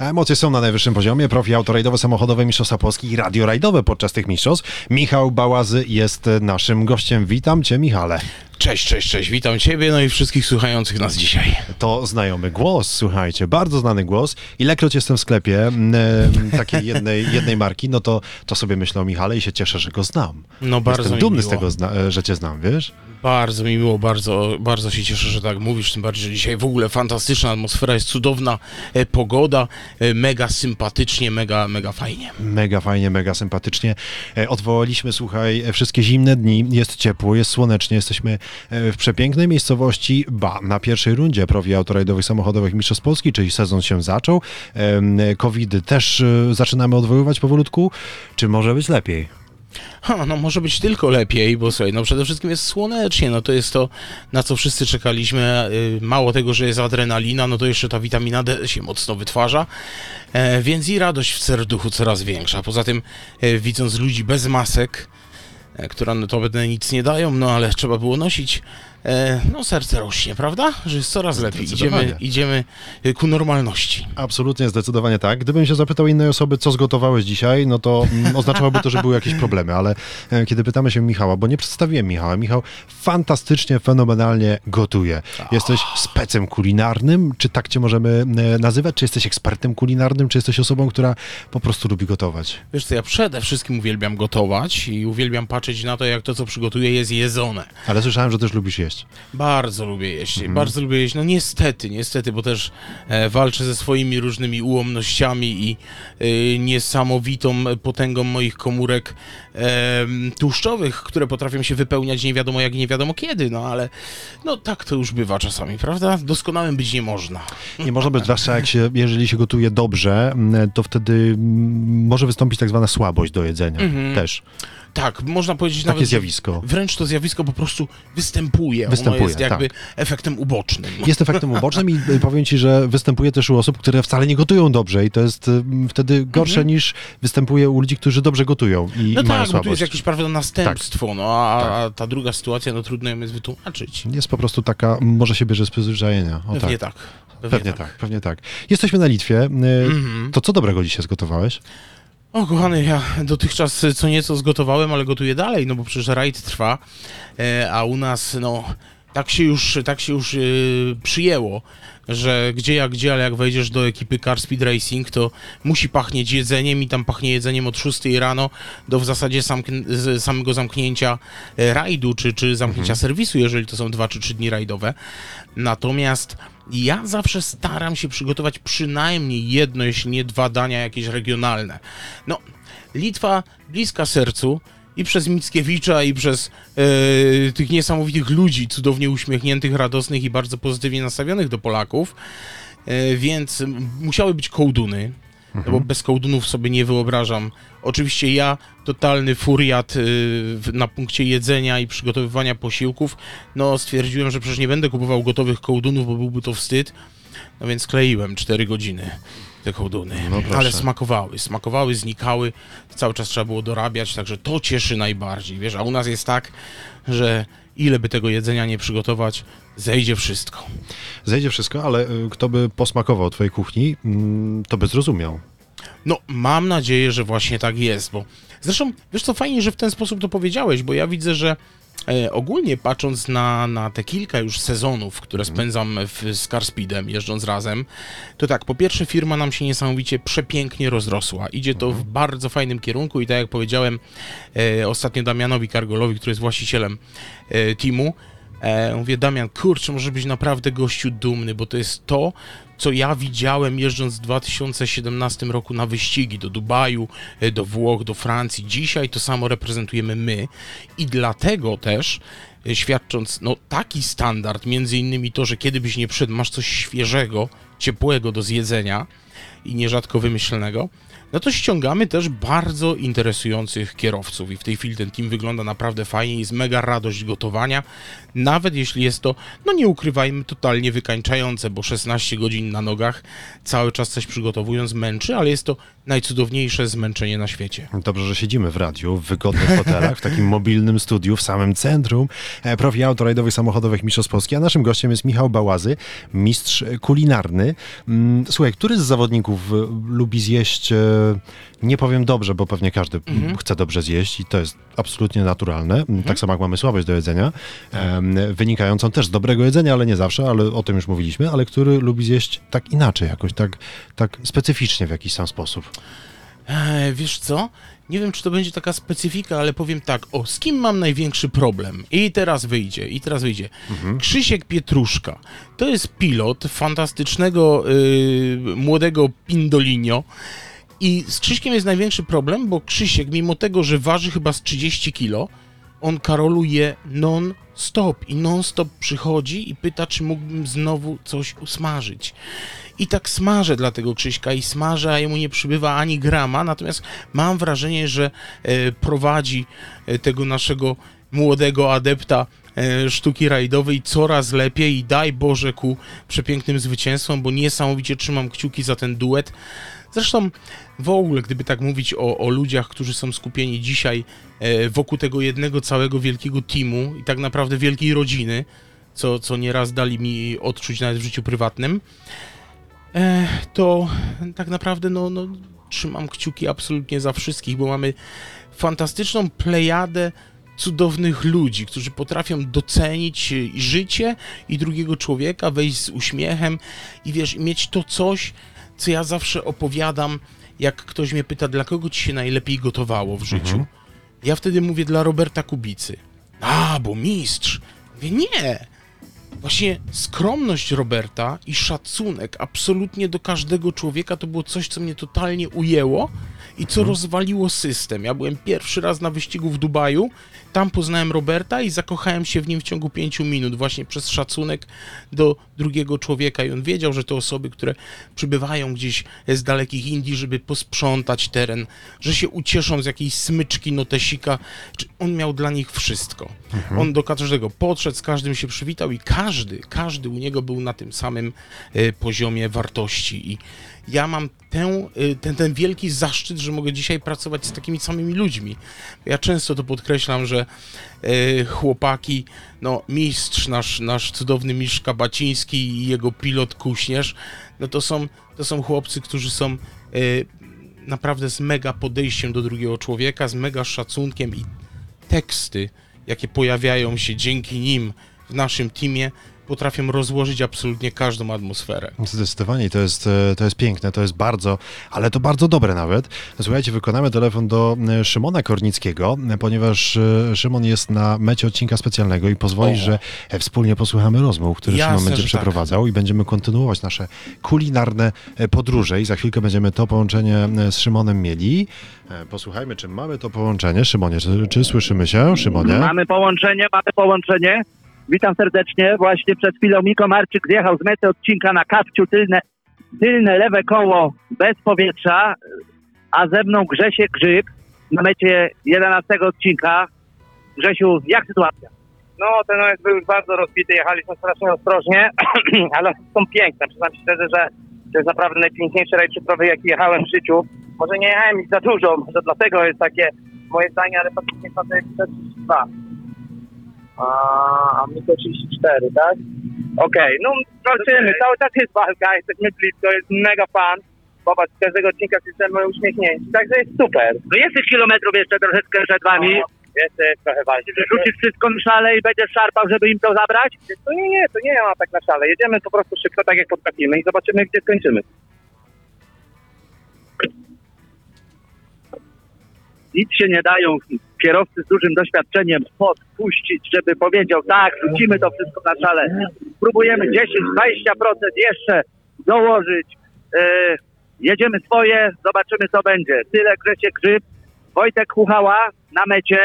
Emocje są na najwyższym poziomie. Profi autorajdowe, samochodowe Mistrzostwa Polski i radiorajdowe podczas tych mistrzostw. Michał Bałazy jest naszym gościem. Witam Cię, Michale. Cześć, cześć, cześć. Witam Ciebie, no i wszystkich słuchających nas dzisiaj. To znajomy głos, słuchajcie, bardzo znany głos. Ilekroć jestem w sklepie e, takiej jednej, jednej marki, no to, to sobie myślę o Michale i się cieszę, że go znam. No bardzo Jestem mi dumny miło. z tego, zna, e, że Cię znam, wiesz? Bardzo mi miło, bardzo, bardzo się cieszę, że tak mówisz, tym bardziej, że dzisiaj w ogóle fantastyczna atmosfera, jest cudowna e, pogoda, e, mega sympatycznie, mega, mega fajnie. Mega fajnie, mega sympatycznie. E, Odwołaliśmy, słuchaj, e, wszystkie zimne dni, jest ciepło, jest słonecznie, jesteśmy w przepięknej miejscowości, ba, na pierwszej rundzie profi autorajdowych samochodowych Mistrzostw Polski, czyli sezon się zaczął. COVID też e, zaczynamy odwoływać powolutku. Czy może być lepiej? Ha, no może być tylko lepiej, bo słuchaj, no przede wszystkim jest słonecznie, no to jest to, na co wszyscy czekaliśmy. Y, Mało tego, że jest adrenalina, no to jeszcze ta witamina D się mocno wytwarza, e, więc i radość w serduchu coraz większa. Poza tym, e, widząc ludzi bez masek, e, które no to będę nic nie dają, no ale trzeba było nosić, e, no serce rośnie, prawda? Że jest coraz lepiej. Idziemy, idziemy y, ku normalności. Absolutnie, zdecydowanie tak. Gdybym się zapytał innej osoby, co zgotowałeś dzisiaj, no to mm, oznaczałoby to, że były jakieś problemy, ale e, kiedy pytamy się Michała, bo nie przedstawiłem Michała, Michał fantastycznie, fenomenalnie gotuje. Jesteś specem kulinarnym, czy tak cię możemy e, nazywać? Czy jesteś ekspertem kulinarnym, czy jesteś osobą, która po prostu lubi gotować? Wiesz co, ja przede wszystkim uwielbiam gotować i uwielbiam patrzeć na to, jak to, co przygotuję, jest jedzone. Ale słyszałem, że też lubisz jeść. Bardzo lubię jeść, bardzo lubię jeść. No niestety, niestety, bo też e, walczę ze swoimi różnymi ułomnościami i e, niesamowitą potęgą moich komórek e, tłuszczowych, które potrafią się wypełniać nie wiadomo jak i nie wiadomo kiedy, no ale no tak to już bywa czasami, prawda? Doskonałym być nie można. Nie można być, zwłaszcza jak się, jeżeli się gotuje dobrze, to wtedy może wystąpić tak zwana słabość do jedzenia też. Tak, można powiedzieć Takie nawet... zjawisko. Wręcz to zjawisko po prostu występuje. Występuje, ono jest jakby tak. efektem ubocznym. Jest efektem ubocznym i powiem ci, że występuje też u osób, które wcale nie gotują dobrze i to jest y, wtedy gorsze niż występuje u ludzi, którzy dobrze gotują i, No i mają tak, bo tu jest słabość. jakieś prawda następstwo, no a, Tak. a ta druga sytuacja, no trudno ją jest wytłumaczyć. Jest po prostu taka, może się bierze z przyzwyczajenia. O, Pewnie tak. tak. Pewnie tak, pewnie tak. Jesteśmy na Litwie. y, Mhm. To co dobrego dzisiaj zgotowałeś? O kochany, ja dotychczas y, co nieco zgotowałem, ale gotuję dalej, no bo przecież rajd trwa, e, a u nas, no, tak się już, tak się już y, przyjęło, że gdzie jak gdzie, ale jak wejdziesz do ekipy Car Speed Racing, to musi pachnieć jedzeniem i tam pachnie jedzeniem od 6 rano do w zasadzie samego zamknięcia e, rajdu, czy, czy zamknięcia serwisu, jeżeli to są 2 czy 3 dni rajdowe. Natomiast ja zawsze staram się przygotować przynajmniej jedno, jeśli nie dwa dania jakieś regionalne. No, Litwa bliska sercu i przez Mickiewicza, i przez e, tych niesamowitych ludzi, cudownie uśmiechniętych, radosnych i bardzo pozytywnie nastawionych do Polaków. E, więc musiały być kołduny, no bo bez kołdunów sobie nie wyobrażam. Oczywiście ja, totalny furiat y, na punkcie jedzenia i przygotowywania posiłków, no stwierdziłem, że przecież nie będę kupował gotowych kołdunów, bo byłby to wstyd. No więc kleiłem 4 godziny te kołduny. No. Ale smakowały, smakowały, znikały. Cały czas trzeba było dorabiać, także to cieszy najbardziej. Wiesz, a u nas jest tak, że ile by tego jedzenia nie przygotować, zejdzie wszystko. Zejdzie wszystko, ale y, kto by posmakował twojej kuchni, mm, to by zrozumiał. No, mam nadzieję, że właśnie tak jest, bo zresztą, wiesz co, fajnie, że w ten sposób to powiedziałeś, bo ja widzę, że e, ogólnie patrząc na, na te kilka już sezonów, które spędzam w, z Carspeedem, jeżdżąc razem, to tak, po pierwsze firma nam się niesamowicie przepięknie rozrosła. Idzie to w bardzo fajnym kierunku i tak jak powiedziałem e, ostatnio Damianowi Kargolowi, który jest właścicielem e, teamu, E, mówię, Damian, kurczę, może być naprawdę gościu dumny, bo to jest to, co ja widziałem jeżdżąc w 2017 roku na wyścigi do Dubaju, e, do Włoch, do Francji. Dzisiaj to samo reprezentujemy my. I dlatego też e, świadcząc no, taki standard, między innymi to, że kiedy byś nie przyszedł, masz coś świeżego, ciepłego do zjedzenia i nierzadko wymyślnego, no to ściągamy też bardzo interesujących kierowców. I w tej chwili ten team wygląda naprawdę fajnie, jest mega radość gotowania, nawet jeśli jest to, no nie ukrywajmy, totalnie wykańczające, bo 16 godzin na nogach, cały czas coś przygotowując męczy, ale jest to najcudowniejsze zmęczenie na świecie. Dobrze, że siedzimy w radiu, w wygodnych fotelach, w takim mobilnym studiu, w samym centrum e, profi autorajdowych samochodowych Mistrzostw Polski, a naszym gościem jest Michał Bałazy, mistrz kulinarny. Mm, Słuchaj, który z zawodników y, lubi zjeść, e, nie powiem dobrze, bo pewnie każdy Mhm. chce dobrze zjeść i to jest absolutnie naturalne. Tak samo jak mamy słabość do jedzenia, wynikającą też z dobrego jedzenia, ale nie zawsze, ale o tym już mówiliśmy, ale który lubi zjeść tak inaczej jakoś, tak, tak specyficznie w jakiś sam sposób. Wiesz co? Nie wiem, czy to będzie taka specyfika, ale powiem tak, o, z kim mam największy problem? I teraz wyjdzie, i teraz wyjdzie. Krzysiek Pietruszka. To jest pilot fantastycznego y, młodego Pindolinio. I z Krzyśkiem jest największy problem, bo Krzysiek, mimo tego, że waży chyba z 30 kilo, on Karolu je non-stop i non-stop przychodzi i pyta, czy mógłbym znowu coś usmażyć. I tak smażę dla tego Krzyśka i smażę, a jemu nie przybywa ani grama, natomiast mam wrażenie, że e, prowadzi e, tego naszego młodego adepta e, sztuki rajdowej coraz lepiej i daj Boże ku przepięknym zwycięstwom, bo niesamowicie trzymam kciuki za ten duet. Zresztą w ogóle, gdyby tak mówić o, o ludziach, którzy są skupieni dzisiaj e, wokół tego jednego całego wielkiego teamu i tak naprawdę wielkiej rodziny, co, co nieraz dali mi odczuć nawet w życiu prywatnym, e, to tak naprawdę no, no, trzymam kciuki absolutnie za wszystkich, bo mamy fantastyczną plejadę cudownych ludzi, którzy potrafią docenić e, i życie i drugiego człowieka, wejść z uśmiechem i wiesz, mieć to coś, co ja zawsze opowiadam, jak ktoś mnie pyta, dla kogo ci się najlepiej gotowało w życiu. Ja wtedy mówię dla Roberta Kubicy. A, bo mistrz. Mówię, nie. Właśnie skromność Roberta i szacunek absolutnie do każdego człowieka to było coś, co mnie totalnie ujęło i co rozwaliło system. Ja byłem pierwszy raz na wyścigu w Dubaju, tam poznałem Roberta i zakochałem się w nim w ciągu pięciu minut, właśnie przez szacunek do drugiego człowieka. I on wiedział, że to osoby, które przybywają gdzieś z dalekich Indii, żeby posprzątać teren, że się ucieszą z jakiejś smyczki, notesika. On miał dla nich wszystko. On do każdego podszedł, z każdym się przywitał i każdy, każdy u niego był na tym samym e, poziomie wartości. I ja mam tę, e, ten, ten wielki zaszczyt, że mogę dzisiaj pracować z takimi samymi ludźmi. Ja często to podkreślam, że e, chłopaki, no mistrz, nasz, nasz cudowny mistrz Kabaciński i jego pilot Kuśnierz, no to są, to są chłopcy, którzy są e, naprawdę z mega podejściem do drugiego człowieka, z mega szacunkiem i teksty, jakie pojawiają się dzięki nim w naszym teamie, potrafią rozłożyć absolutnie każdą atmosferę. Zdecydowanie i to jest, e, to jest piękne, to jest bardzo, ale to bardzo dobre nawet. Słuchajcie, wykonamy telefon do e, Szymona Kornickiego, e, ponieważ Szymon jest na mecie odcinka specjalnego i pozwoli, O. że wspólnie posłuchamy rozmów, które Jasne, Szymon będzie tak. przeprowadzał i będziemy kontynuować nasze kulinarne podróże i za chwilkę będziemy to połączenie z Szymonem mieli. Posłuchajmy, czy mamy to połączenie. Szymonie, czy, czy słyszymy się? Szymonie? Mamy połączenie, mamy połączenie. Witam serdecznie. Właśnie przed chwilą Miko Marczyk zjechał z mety odcinka na kapciu tylne, tylne lewe koło bez powietrza, a ze mną Grzesiek Grzyb na mecie 11 odcinka. Grzesiu, jak sytuacja? No, ten OS był już bardzo rozbity, jechaliśmy strasznie ostrożnie, ale są piękne. Przyznam się szczerze, że to jest naprawdę najpiękniejszy rajd szyfrowy, jaki jechałem w życiu. Może nie jechałem ich za dużo, może dlatego jest takie moje zdanie, ale faktycznie to jest 32. A, a mi to 34, tak? Okej, no walczymy, cały czas jest walka, jesteśmy blisko, jest mega fan. Popatrz, z każdego odcinka jesteśmy uśmiechnięci, także jest super. No jest tych kilometrów jeszcze troszeczkę przed wami. No, Jeszcze jest trochę walki. Rzucisz wszystko na szale i będziesz szarpał, żeby im to zabrać? To nie, nie, to nie ma tak na szale. Jedziemy po prostu szybko, tak jak potrafimy i zobaczymy, gdzie skończymy. Nic się nie dają kierowcy z dużym doświadczeniem podpuścić, żeby powiedział tak, rzucimy to wszystko na szale. Spróbujemy 10-20% jeszcze dołożyć. E, jedziemy swoje, zobaczymy co będzie. Tyle Grzesiek Grzyb, Wojtek Kuchała na mecie.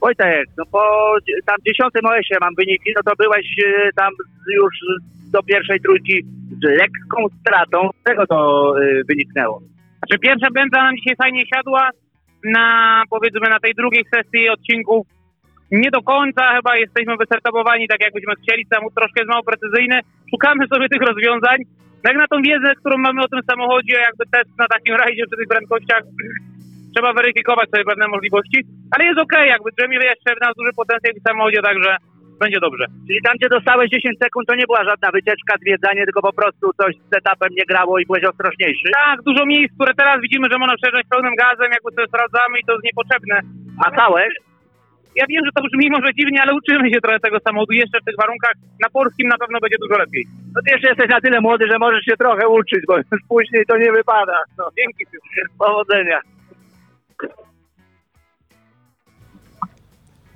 Wojtek, no po tam dziesiątym OS-ie mam wyniki, no to byłeś e, tam już do pierwszej trójki z lekką stratą. Z czego to e, wyniknęło? Znaczy pierwsza pętla nam dzisiaj fajnie siadła, na powiedzmy na tej drugiej sesji odcinków nie do końca chyba jesteśmy wystartowani tak jakbyśmy chcieli, samochód troszkę jest mało precyzyjny, szukamy sobie tych rozwiązań. Jak na tą wiedzę, którą mamy o tym samochodzie, jakby test na takim rajdzie przy tych prędkościach, trzeba weryfikować sobie pewne możliwości, ale jest okej, jakby Jamie jeszcze w nas duży potencjał w samochodzie, także będzie dobrze. Czyli tam, gdzie dostałeś 10 sekund, to nie była żadna wycieczka, zwiedzanie, tylko po prostu coś z setupem nie grało i byłeś ostrożniejszy. Tak, dużo miejsc, które teraz widzimy, że można przejeżdżać pełnym gazem, jakby sobie sprawdzamy i to jest niepotrzebne. A całeś? Ja wiem, że to brzmi może dziwnie, ale uczymy się trochę tego samochodu jeszcze w tych warunkach. Na polskim na pewno będzie dużo lepiej. No ty jeszcze jesteś na tyle młody, że możesz się trochę uczyć, bo już później to nie wypada. No, Dzięki. powodzenia.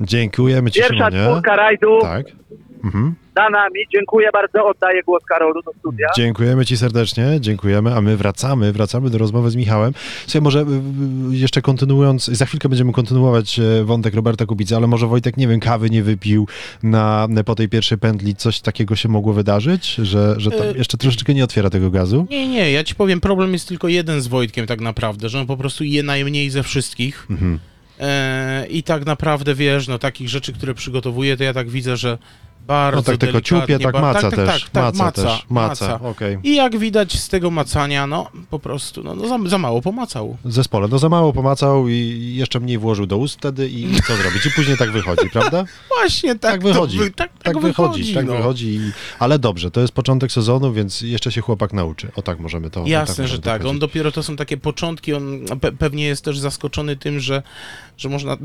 Dziękujemy ci, Pierwsza Szymonie. czwórka rajdu Tak. Mhm. za nami. Dziękuję bardzo. Oddaję głos Karolu do studia. Dziękujemy ci serdecznie, dziękujemy, a my wracamy, wracamy do rozmowy z Michałem. Słuchaj, może jeszcze kontynuując, za chwilkę będziemy kontynuować e, wątek Roberta Kubica, ale może Wojtek, nie wiem, kawy nie wypił na, po tej pierwszej pętli, coś takiego się mogło wydarzyć, że, że tam E, jeszcze troszeczkę nie otwiera tego gazu? Nie, nie, ja ci powiem, problem jest tylko jeden z Wojtkiem tak naprawdę, że on po prostu je najmniej ze wszystkich. Mhm. E, I tak naprawdę, wiesz, no takich rzeczy, które przygotowuje, to ja tak widzę, że bardzo No tak tylko ciupie, tak maca tak, tak, też, tak, tak, maca, maca, też, maca, maca. okej. I jak widać z tego macania, no po prostu, no, no za, za mało pomacał. Zespole, no za mało pomacał i jeszcze mniej włożył do ust wtedy i co zrobić? I później tak wychodzi, prawda? Właśnie tak, Tak wychodzi. Wy- tak, tak, Tak wychodzi, tak no. wychodzi. i- Ale dobrze, to jest początek sezonu, więc jeszcze się chłopak nauczy. O tak możemy to Jasne, tak że tak. On powiedzieć. dopiero to są takie początki. On pe pewnie jest też zaskoczony tym, że, że można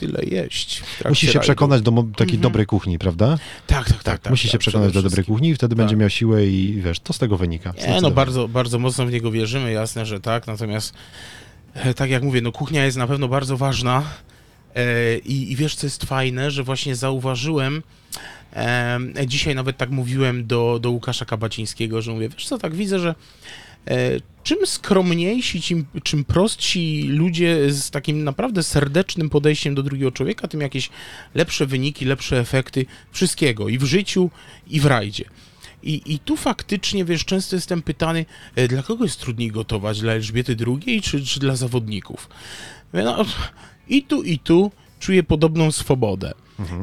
tyle jeść. Musi się rajdu. przekonać do takiej Mhm. dobrej kuchni, prawda? Tak, tak, tak. tak Musi się tak, przekonać do dobrej kuchni i wtedy Tak. będzie miał siłę i wiesz, to z tego wynika. Nie, no bardzo, bardzo mocno w niego wierzymy, jasne, że tak. Natomiast e, tak jak mówię, no kuchnia jest na pewno bardzo ważna. E, i, I wiesz, co jest fajne, że właśnie zauważyłem, e, dzisiaj nawet tak mówiłem do, do Łukasza Kabacińskiego, że mówię, wiesz co, tak widzę, że czym skromniejsi, czym, czym prostsi ludzie z takim naprawdę serdecznym podejściem do drugiego człowieka, tym jakieś lepsze wyniki, lepsze efekty wszystkiego i w życiu, i w rajdzie. I, I tu faktycznie, wiesz, często jestem pytany, e, dla kogo jest trudniej gotować? Dla Elżbiety II czy, czy dla zawodników? No, I tu, i tu czuję podobną swobodę.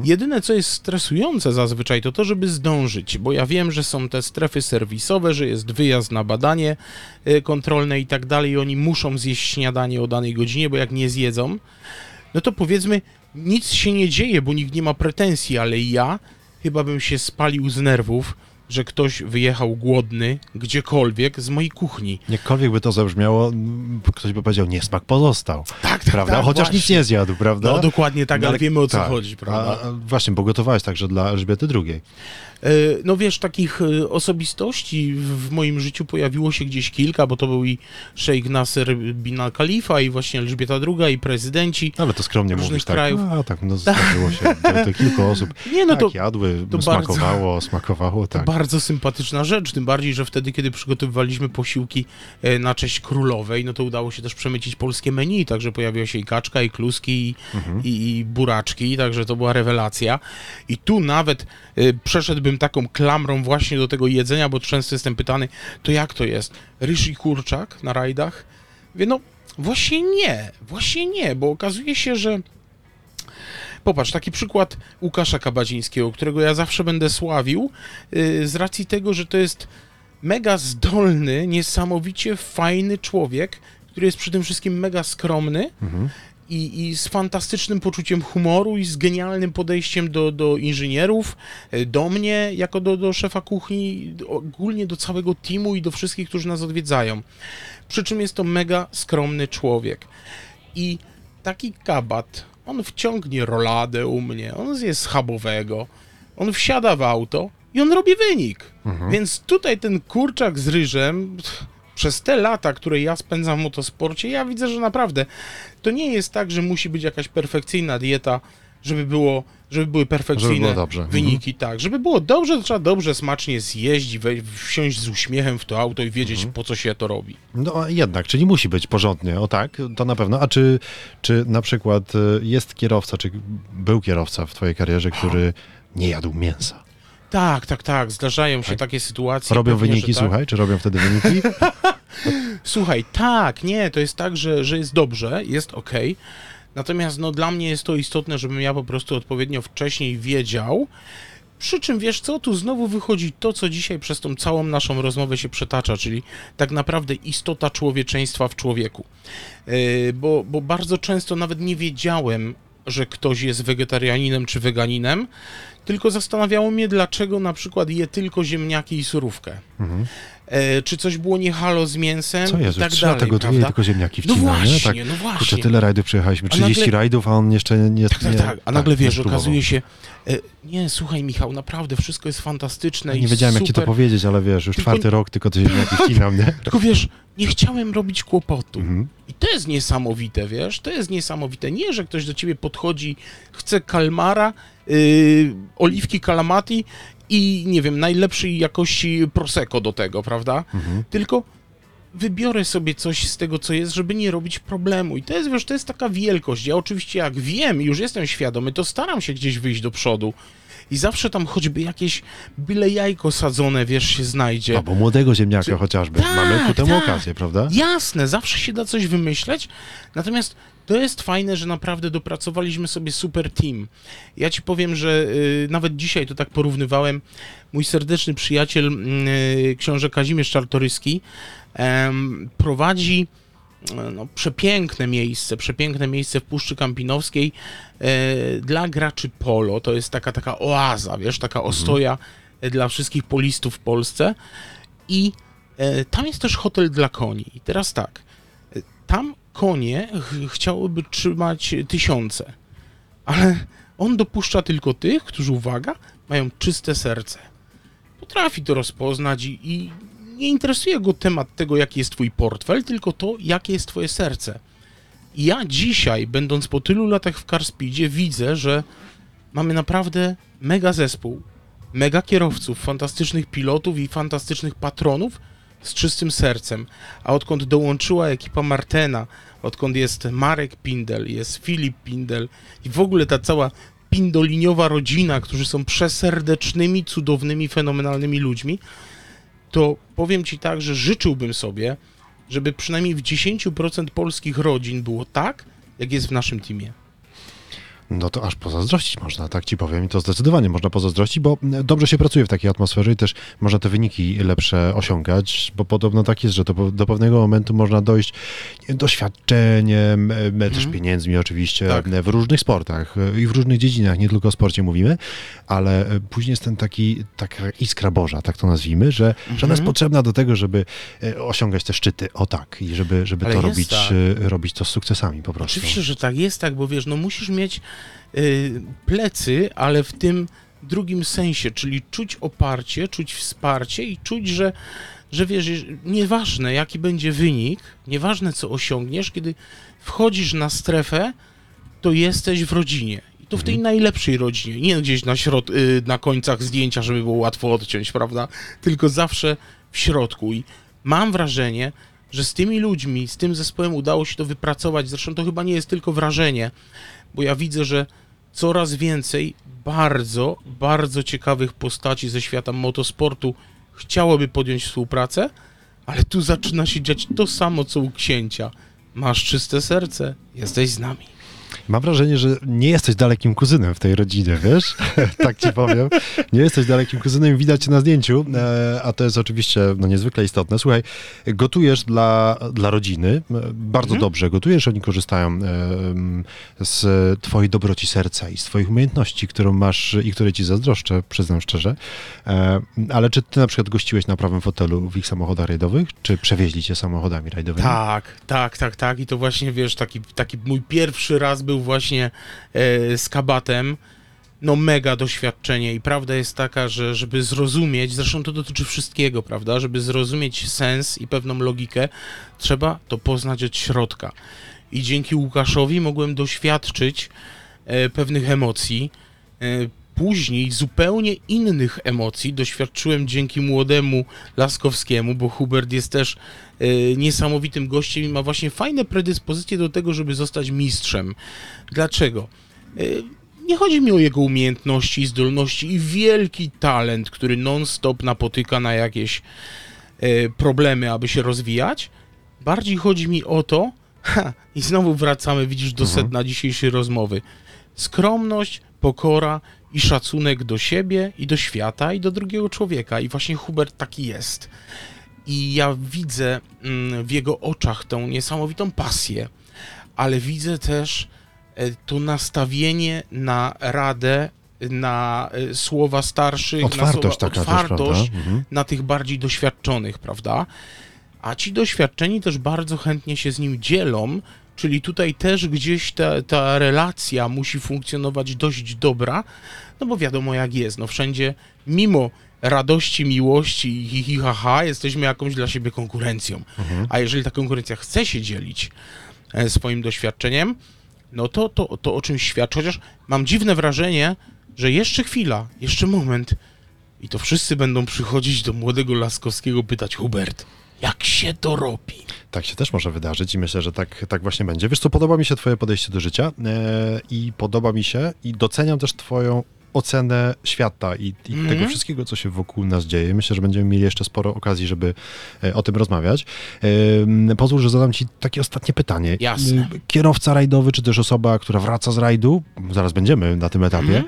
Jedyne, co jest stresujące zazwyczaj, to to, żeby zdążyć, bo ja wiem, że są te strefy serwisowe, że jest wyjazd na badanie e, kontrolne i tak dalej, i oni muszą zjeść śniadanie o danej godzinie, bo jak nie zjedzą, no to powiedzmy, nic się nie dzieje, bo nikt nie ma pretensji, ale ja chyba bym się spalił z nerwów, że ktoś wyjechał głodny gdziekolwiek z mojej kuchni. Jakkolwiek by to zabrzmiało, ktoś by powiedział, niesmak pozostał. Tak, Prawda? tak, Chociaż nic właśnie. nie zjadł, prawda? No dokładnie tak, No, ale wiemy o co tak. chodzi, prawda? A właśnie, bo gotowałeś także dla Elżbiety II. E, No wiesz, takich e, osobistości w moim życiu pojawiło się gdzieś kilka, bo to był i Sheikh Nasser bin al-Khalifa i właśnie Elżbieta II i prezydenci. Ale to skromnie mówisz, tak. krajów. A, tak, no zdarzyło się. To, to kilku osób Nie, no tak to jadły, to smakowało, smakowało, To tak. bardzo sympatyczna rzecz, tym bardziej, że wtedy, kiedy przygotowywaliśmy posiłki e, na cześć królowej, no to udało się też przemycić polskie menu, także pojawiła się i kaczka, i kluski, i, Mhm. i, i buraczki, także to była rewelacja. I tu nawet e, przeszedłbym taką klamrą właśnie do tego jedzenia, bo często jestem pytany, to jak to jest? Ryż i kurczak na rajdach? Mówię, no właśnie nie, właśnie nie, bo okazuje się, że Popatrz, taki przykład Łukasza Kabadzińskiego, którego ja zawsze będę sławił, yy, z racji tego, że to jest mega zdolny, niesamowicie fajny człowiek, który jest tym wszystkim mega skromny Mhm. I, i z fantastycznym poczuciem humoru i z genialnym podejściem do, do inżynierów, yy, do mnie jako do, do szefa kuchni, ogólnie do całego teamu i do wszystkich, którzy nas odwiedzają. Przy czym jest to mega skromny człowiek. I taki kabat, on wciągnie roladę u mnie, on zje schabowego, on wsiada w auto i on robi wynik. Więc tutaj ten kurczak z ryżem, pff, przez te lata, które ja spędzam w motosporcie, ja widzę, że naprawdę to nie jest tak, że musi być jakaś perfekcyjna dieta, żeby było, żeby były perfekcyjne było dobrze. Mhm. wyniki, tak. Żeby było dobrze, to trzeba dobrze, smacznie zjeść, wsiąść z uśmiechem w to auto i wiedzieć, Mhm. po co się to robi. No a jednak, czyli musi być porządnie, o tak, to na pewno. A czy, czy na przykład y, jest kierowca, czy był kierowca w twojej karierze, który nie jadł mięsa? Tak, tak, tak. Zdarzają się Tak? takie sytuacje. Robią pewnie, wyniki, tak. słuchaj, czy robią wtedy wyniki? Słuchaj, tak, nie, to jest tak, że, że jest dobrze, jest ok. Natomiast no, dla mnie jest to istotne, żebym ja po prostu odpowiednio wcześniej wiedział. Przy czym wiesz co, tu znowu wychodzi to, co dzisiaj przez tą całą naszą rozmowę się przetacza, czyli tak naprawdę istota człowieczeństwa w człowieku. Yy, bo, bo bardzo często nawet nie wiedziałem, że ktoś jest wegetarianinem czy weganinem, tylko zastanawiało mnie, dlaczego na przykład je tylko ziemniaki i surówkę. Mhm. E, czy coś było nie halo z mięsem Co i jest, tak trzy dalej, i prawda? tylko ziemniaki No wcina, nie? właśnie, Tak, no kurczę, właśnie. tyle rajdów przejechaliśmy, A nagle- 30 rajdów, a on jeszcze nie... Tak, tak, tak. A nagle nie wiesz, okazuje się, e, nie, słuchaj Michał, naprawdę wszystko jest fantastyczne i Nie wiedziałem, jak ci to super. powiedzieć, ale wiesz, już Tylko- czwarty rok tylko te ziemniaki wcinam, nie? Tylko wiesz, nie chciałem robić kłopotu. Mhm. I to jest niesamowite, wiesz? To jest niesamowite. Nie, że ktoś do ciebie podchodzi, chce kalmara, yy, oliwki kalamati i nie wiem, najlepszej jakości prosecco do tego, prawda? Mhm. Tylko wybiorę sobie coś z tego, co jest, żeby nie robić problemu. I to jest, wiesz, to jest taka wielkość. Ja oczywiście jak wiem i już jestem świadomy, to staram się gdzieś wyjść do przodu. I zawsze tam choćby jakieś byle jajko sadzone, wiesz, się znajdzie. Albo młodego ziemniaka Czy- chociażby. Tak, Mamy ku temu tak. okazję, prawda? Jasne, zawsze się da coś wymyśleć, natomiast to jest fajne, że naprawdę dopracowaliśmy sobie super team. Ja ci powiem, że y, nawet dzisiaj to tak porównywałem. Mój serdeczny przyjaciel, y, książę Kazimierz Czartoryski, em, prowadzi no, przepiękne miejsce, przepiękne miejsce w Puszczy Kampinowskiej e, dla graczy polo. To jest taka, taka oaza, wiesz, taka ostoja e, dla wszystkich polistów w Polsce. I e, tam jest też hotel dla koni. I teraz tak, e, tam konie ch- chciałyby trzymać tysiące, ale on dopuszcza tylko tych, którzy, uwaga, mają czyste serce. Potrafi to rozpoznać i, i nie interesuje go temat tego, jaki jest twój portfel, tylko to, jakie jest twoje serce. I ja dzisiaj, będąc po tylu latach w Carspeedzie, widzę, że mamy naprawdę mega zespół, mega kierowców, fantastycznych pilotów i fantastycznych patronów z czystym sercem. A odkąd dołączyła ekipa Martena, odkąd jest Marek Pindel, jest Filip Pindel i w ogóle ta cała pindoliniowa rodzina, którzy są przeserdecznymi, cudownymi, fenomenalnymi ludźmi, to powiem ci tak, że życzyłbym sobie, żeby przynajmniej w 10% polskich rodzin było tak, jak jest w naszym teamie. No to aż pozazdrościć można, tak ci powiem. I to zdecydowanie można pozazdrościć, bo dobrze się pracuje w takiej atmosferze i też można te wyniki lepsze osiągać, bo podobno tak jest, że to do pewnego momentu można dojść nie, doświadczeniem, e, też pieniędzmi oczywiście, Tak. e, w różnych sportach e, i w różnych dziedzinach, nie tylko o sporcie mówimy, ale e, później jest ten taki, taka iskra Boża, tak to nazwijmy, że, że ona jest potrzebna do tego, żeby e, osiągać te szczyty, o tak, i żeby, żeby Ale to robić, tak. e, robić to z sukcesami po prostu. Oczywiście, że tak jest, tak, bo wiesz, no musisz mieć plecy, ale w tym drugim sensie, czyli czuć oparcie, czuć wsparcie i czuć, że, że wiesz, nieważne jaki będzie wynik, nieważne co osiągniesz, kiedy wchodzisz na strefę, to jesteś w rodzinie. I to w tej najlepszej rodzinie, nie gdzieś na, środ- y, na końcach zdjęcia, żeby było łatwo odciąć, prawda? Tylko zawsze w środku. I mam wrażenie, że z tymi ludźmi, z tym zespołem udało się to wypracować. Zresztą to chyba nie jest tylko wrażenie, bo ja widzę, że coraz więcej bardzo, bardzo ciekawych postaci ze świata motosportu chciałoby podjąć współpracę, ale tu zaczyna się dziać to samo, co u księcia. Masz czyste serce, jesteś z nami. Mam wrażenie, że nie jesteś dalekim kuzynem w tej rodzinie, wiesz? tak ci powiem. Nie jesteś dalekim kuzynem, widać na zdjęciu, e, a to jest oczywiście no, niezwykle istotne. Słuchaj, gotujesz dla, dla rodziny, e, bardzo Mhm. dobrze gotujesz, oni korzystają e, z twojej dobroci serca i z twoich umiejętności, którą masz i które ci zazdroszczę, przyznam szczerze. Ale czy ty na przykład gościłeś na prawym fotelu w ich samochodach rajdowych, czy przewieźli cię samochodami rajdowymi? Tak, tak, tak, tak. I to właśnie, wiesz, taki, taki mój pierwszy raz był właśnie e, z kabatem. No mega doświadczenie i prawda jest taka, że żeby zrozumieć, zresztą to dotyczy wszystkiego, prawda, żeby zrozumieć sens i pewną logikę, trzeba to poznać od środka. I dzięki Łukaszowi mogłem doświadczyć e, pewnych emocji. Później zupełnie innych emocji doświadczyłem dzięki młodemu Laskowskiemu, bo Hubert jest też e, niesamowitym gościem i ma właśnie fajne predyspozycje do tego, żeby zostać mistrzem. Dlaczego? E, nie chodzi mi o jego umiejętności, zdolności i wielki talent, który non-stop napotyka na jakieś e, problemy, aby się rozwijać. Bardziej chodzi mi o to, ha, i znowu wracamy, widzisz, do sedna dzisiejszej rozmowy. Skromność, pokora i szacunek do siebie i do świata i do drugiego człowieka. I właśnie Hubert taki jest. I ja widzę mm, w jego oczach tą niesamowitą pasję, ale widzę też e, to nastawienie na radę, na e, słowa starszych, na Otwartość słowa, taka też, otwartość prawda? Mhm. na tych bardziej doświadczonych, prawda? A ci doświadczeni też bardzo chętnie się z nim dzielą, czyli tutaj też gdzieś ta, ta relacja musi funkcjonować dość dobra, no bo wiadomo jak jest, no wszędzie mimo radości, miłości i hi, hi ha, ha, jesteśmy jakąś dla siebie konkurencją. A jeżeli ta konkurencja chce się dzielić e, swoim doświadczeniem, no to, to, to o czymś świadczy, chociaż mam dziwne wrażenie, że jeszcze chwila, jeszcze moment i to wszyscy będą przychodzić do młodego Laskowskiego pytać, Hubert, jak się to robi? Tak się też może wydarzyć i myślę, że tak, tak właśnie będzie. Wiesz co, podoba mi się twoje podejście do życia e, i podoba mi się i doceniam też twoją ocenę świata i, i Mhm. tego wszystkiego, co się wokół nas dzieje. Myślę, że będziemy mieli jeszcze sporo okazji, żeby e, o tym rozmawiać. Pozwól, że zadam ci takie ostatnie pytanie. Jasne. Kierowca rajdowy, czy też osoba, która wraca z rajdu, zaraz będziemy na tym etapie, Mhm.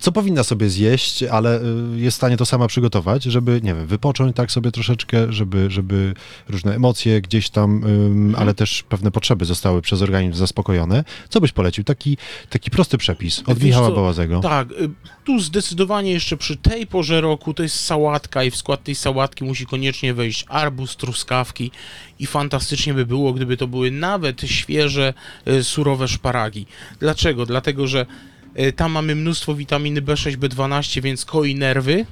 Co powinna sobie zjeść, ale y, jest w stanie to sama przygotować, żeby, nie wiem, wypocząć tak sobie troszeczkę, żeby, żeby różne emocje gdzieś tam, ym, ale też pewne potrzeby zostały przez organizm zaspokojone. Co byś polecił? Taki, taki prosty przepis od Wiesz Michała co, Bałazego. Tak, y, tu zdecydowanie jeszcze przy tej porze roku to jest sałatka i w skład tej sałatki musi koniecznie wejść arbuz, truskawki i fantastycznie by było, gdyby to były nawet świeże, y, surowe szparagi. Dlaczego? Dlatego, że tam mamy mnóstwo witaminy B6, B12, więc koi nerwy,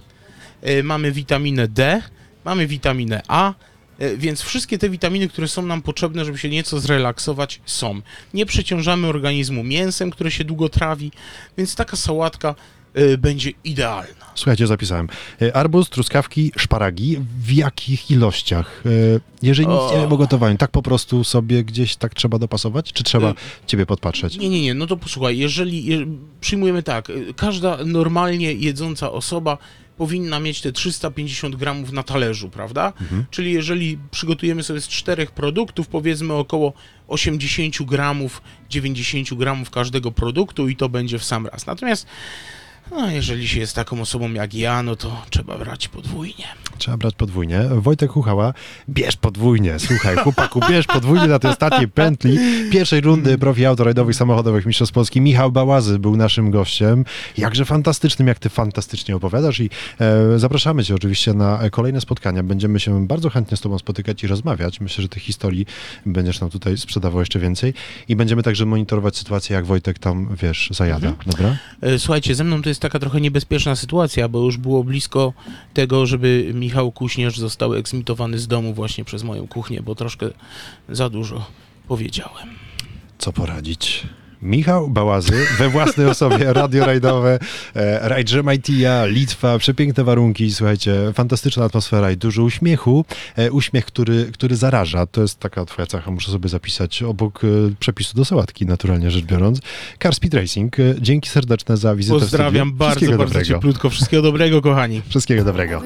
y, mamy witaminę D, mamy witaminę A, y, więc wszystkie te witaminy, które są nam potrzebne, żeby się nieco zrelaksować, są. Nie przeciążamy organizmu mięsem, które się długo trawi, więc taka sałatka będzie idealna. Słuchajcie, zapisałem. E, Arbuz, truskawki, szparagi. W jakich ilościach? E, Jeżeli nic O. nie wiem o gotowaniu, tak po prostu sobie gdzieś tak trzeba dopasować? Czy trzeba Y, ciebie podpatrzeć? Nie, nie, nie, no to posłuchaj, jeżeli je, przyjmujemy tak, y, każda normalnie jedząca osoba powinna mieć te 350 gramów na talerzu, prawda? Czyli jeżeli przygotujemy sobie z czterech produktów, powiedzmy około 80 gramów, 90 gramów każdego produktu i to będzie w sam raz. Natomiast no, jeżeli się jest taką osobą jak ja, no to trzeba brać podwójnie. Trzeba brać podwójnie. Wojtek Huchała, bierz podwójnie. Słuchaj, chłopaku, bierz podwójnie na tej ostatniej pętli pierwszej rundy profi autorajdowych samochodowych Mistrzostw Polski. Michał Bałazy był naszym gościem. Jakże fantastycznym, jak ty fantastycznie opowiadasz i e, zapraszamy cię oczywiście na kolejne spotkania. Będziemy się bardzo chętnie z tobą spotykać i rozmawiać. Myślę, że tych historii będziesz nam tutaj sprzedawał jeszcze więcej i będziemy także monitorować sytuację, jak Wojtek tam, wiesz, zajada. Dobra? E, Słuchajcie, ze mną to jest taka trochę niebezpieczna sytuacja, bo już było blisko tego, żeby Michał Kuśnierz został eksmitowany z domu właśnie przez moją kuchnię, bo troszkę za dużo powiedziałem. Co poradzić? Michał Bałazy we własnej osobie, radio rajdowe, e, rajd Rzemajtija, Litwa, przepiękne warunki, słuchajcie, fantastyczna atmosfera i dużo uśmiechu. E, uśmiech, który, który zaraża, to jest taka twoja cecha, muszę sobie zapisać obok e, przepisu do sałatki, naturalnie rzecz biorąc. Car Speed Racing, e, dzięki serdeczne za wizytę Pozdrawiam bardzo, bardzo dobrego. cieplutko. Wszystkiego dobrego, kochani. Wszystkiego dobrego.